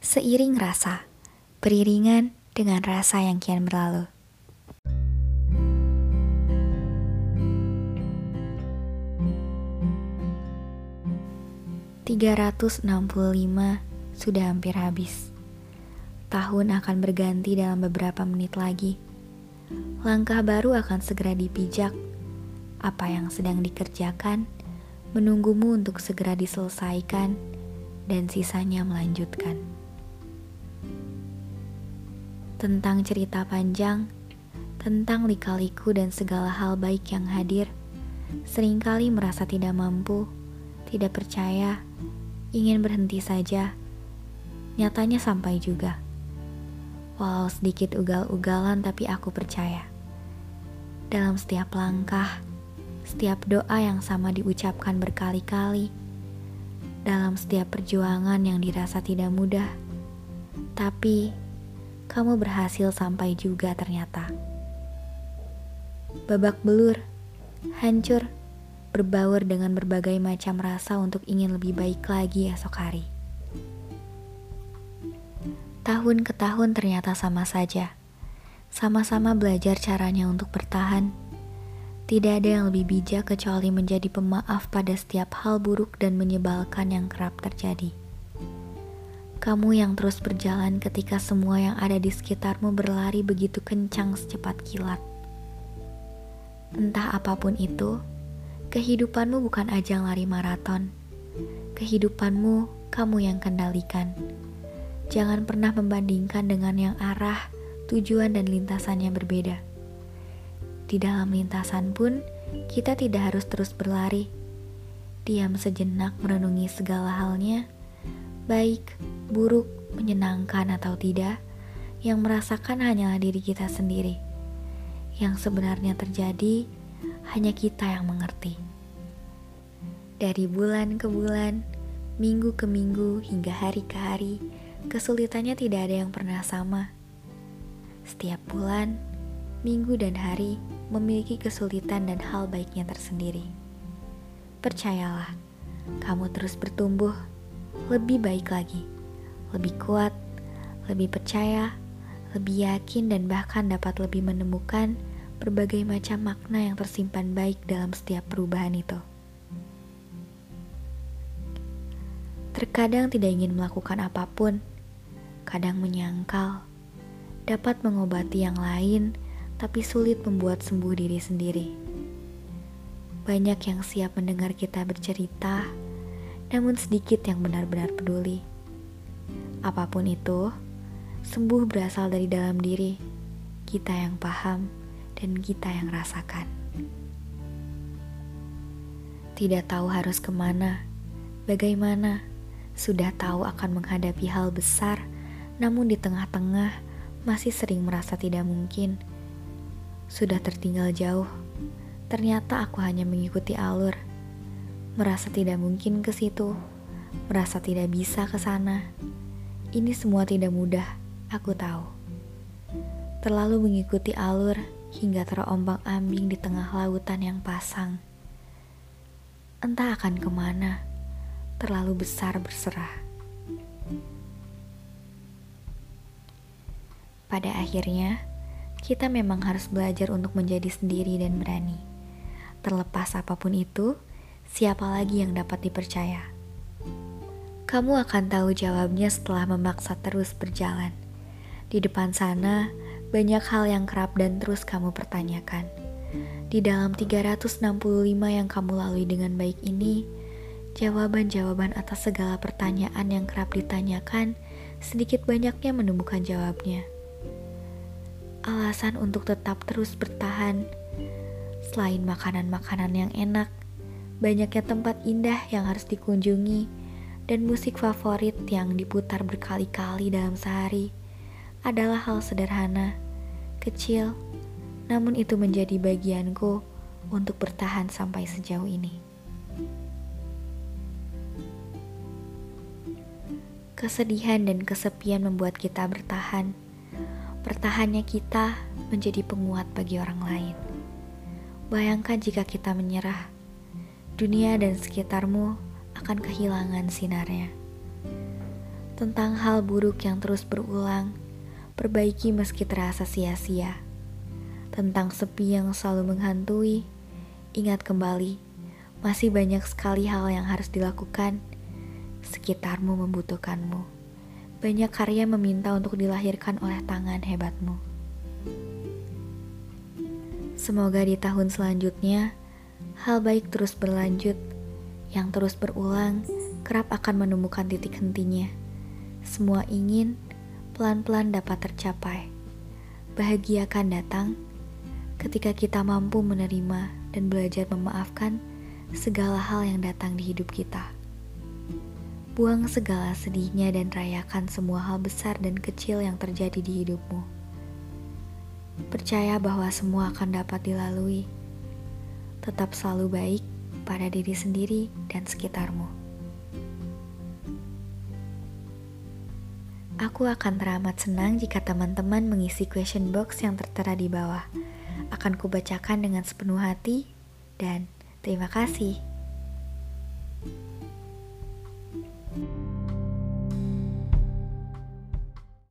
Seiring rasa, beriringan dengan rasa yang kian berlalu. Lima sudah hampir habis. Tahun akan berganti dalam beberapa menit lagi. Langkah baru akan segera dipijak. Apa yang sedang dikerjakan menunggumu untuk segera diselesaikan dan sisanya melanjutkan. Tentang cerita panjang, tentang lika-liku dan segala hal baik yang hadir, sering kali merasa tidak mampu, tidak percaya, ingin berhenti saja. Nyatanya sampai juga. Walau sedikit ugal-ugalan tapi aku percaya. Dalam setiap langkah, setiap doa yang sama diucapkan berkali-kali, dalam setiap perjuangan yang dirasa tidak mudah, tapi kamu berhasil sampai juga ternyata. Babak belur, hancur, berbaur dengan berbagai macam rasa untuk ingin lebih baik lagi esok hari. Tahun ke tahun ternyata sama saja. Sama-sama belajar caranya untuk bertahan. Tidak ada yang lebih bijak kecuali menjadi pemaaf pada setiap hal buruk dan menyebalkan yang kerap terjadi. Kamu yang terus berjalan ketika semua yang ada di sekitarmu berlari begitu kencang secepat kilat. Entah apa pun itu, kehidupanmu bukan ajang lari maraton. Kehidupanmu kamu yang kendalikan Jangan pernah membandingkan dengan yang arah, tujuan, dan lintasannya berbeda. Di dalam lintasan pun, kita tidak harus terus berlari. Diam sejenak merenungi segala halnya, baik, buruk, menyenangkan, atau tidak, yang merasakan hanyalah diri kita sendiri. Yang sebenarnya terjadi hanya kita yang mengerti. Dari bulan ke bulan, minggu ke minggu, hingga hari ke hari, kesulitannya tidak ada yang pernah sama. Setiap bulan, minggu, dan hari memiliki kesulitan dan hal baiknya tersendiri. Percayalah, kamu terus bertumbuh lebih baik lagi, lebih kuat, lebih percaya, lebih yakin, dan bahkan dapat lebih menemukan berbagai macam makna yang tersimpan baik dalam setiap perubahan itu. Terkadang tidak ingin melakukan apa pun, kadang menyangkal, dapat mengobati yang lain, tapi sulit membuat sembuh diri sendiri. Banyak yang siap mendengar kita bercerita, namun sedikit yang benar-benar peduli. Apa pun itu, sembuh berasal dari dalam diri, kita yang paham dan kita yang rasakan. Tidak tahu harus ke mana, bagaimana, sudah tahu akan menghadapi hal besar namun di tengah-tengah masih sering merasa tidak mungkin. Sudah tertinggal jauh, ternyata aku hanya mengikuti alur. Merasa tidak mungkin ke situ, merasa tidak bisa ke sana. Ini semua tidak mudah, aku tahu. Terlalu mengikuti alur hingga terombang-ambing di tengah lautan yang pasang. Entah akan ke mana, terlalu besar berserah. Pada akhirnya, kita memang harus belajar untuk menjadi sendiri dan berani. Terlepas apa pun itu, siapa lagi yang dapat dipercaya? Kamu akan tahu jawabnya setelah memaksa terus berjalan. Di depan sana, banyak hal yang kerap dan terus kamu pertanyakan. Di dalam 365 yang kamu lalui dengan baik ini, jawaban-jawaban atas segala pertanyaan yang kerap ditanyakan sedikit banyaknya menemukan jawabnya alasan untuk tetap terus bertahan. Selain makanan-makanan yang enak, banyaknya tempat indah yang harus dikunjungi, dan musik favorit yang diputar berkali-kali dalam sehari adalah hal sederhana, kecil, namun itu menjadi bagianku untuk bertahan sampai sejauh ini. Kesedihan dan kesepian membuat kita bertahan Pertahannya kita menjadi penguat bagi orang lain. Bayangkan jika kita menyerah, dunia dan sekitarmu akan kehilangan sinarnya. tentang hal buruk yang terus berulang, perbaiki meski terasa sia-sia. Tentang sepi yang selalu menghantui, ingat kembali, masih banyak sekali hal yang harus dilakukan. Sekitarmu membutuhkanmu. Banyak karya meminta untuk dilahirkan oleh tangan hebatmu. Semoga di tahun selanjutnya, hal baik terus berlanjut, yang terus berulang, kerap akan menemukan titik hentinya. Semua ingin pelan-pelan dapat tercapai. Bahagia akan datang ketika kita mampu menerima dan belajar memaafkan segala hal yang datang di hidup kita. Buang segala sedihnya dan rayakan semua hal besar dan kecil yang terjadi di hidupmu. Percaya bahwa semua akan dapat dilalui. Tetap selalu baik pada diri sendiri dan sekitarmu. Aku akan teramat senang jika teman-teman mengisi question box yang tertera di bawah. Akan kubacakan dengan sepenuh hati dan terima kasih.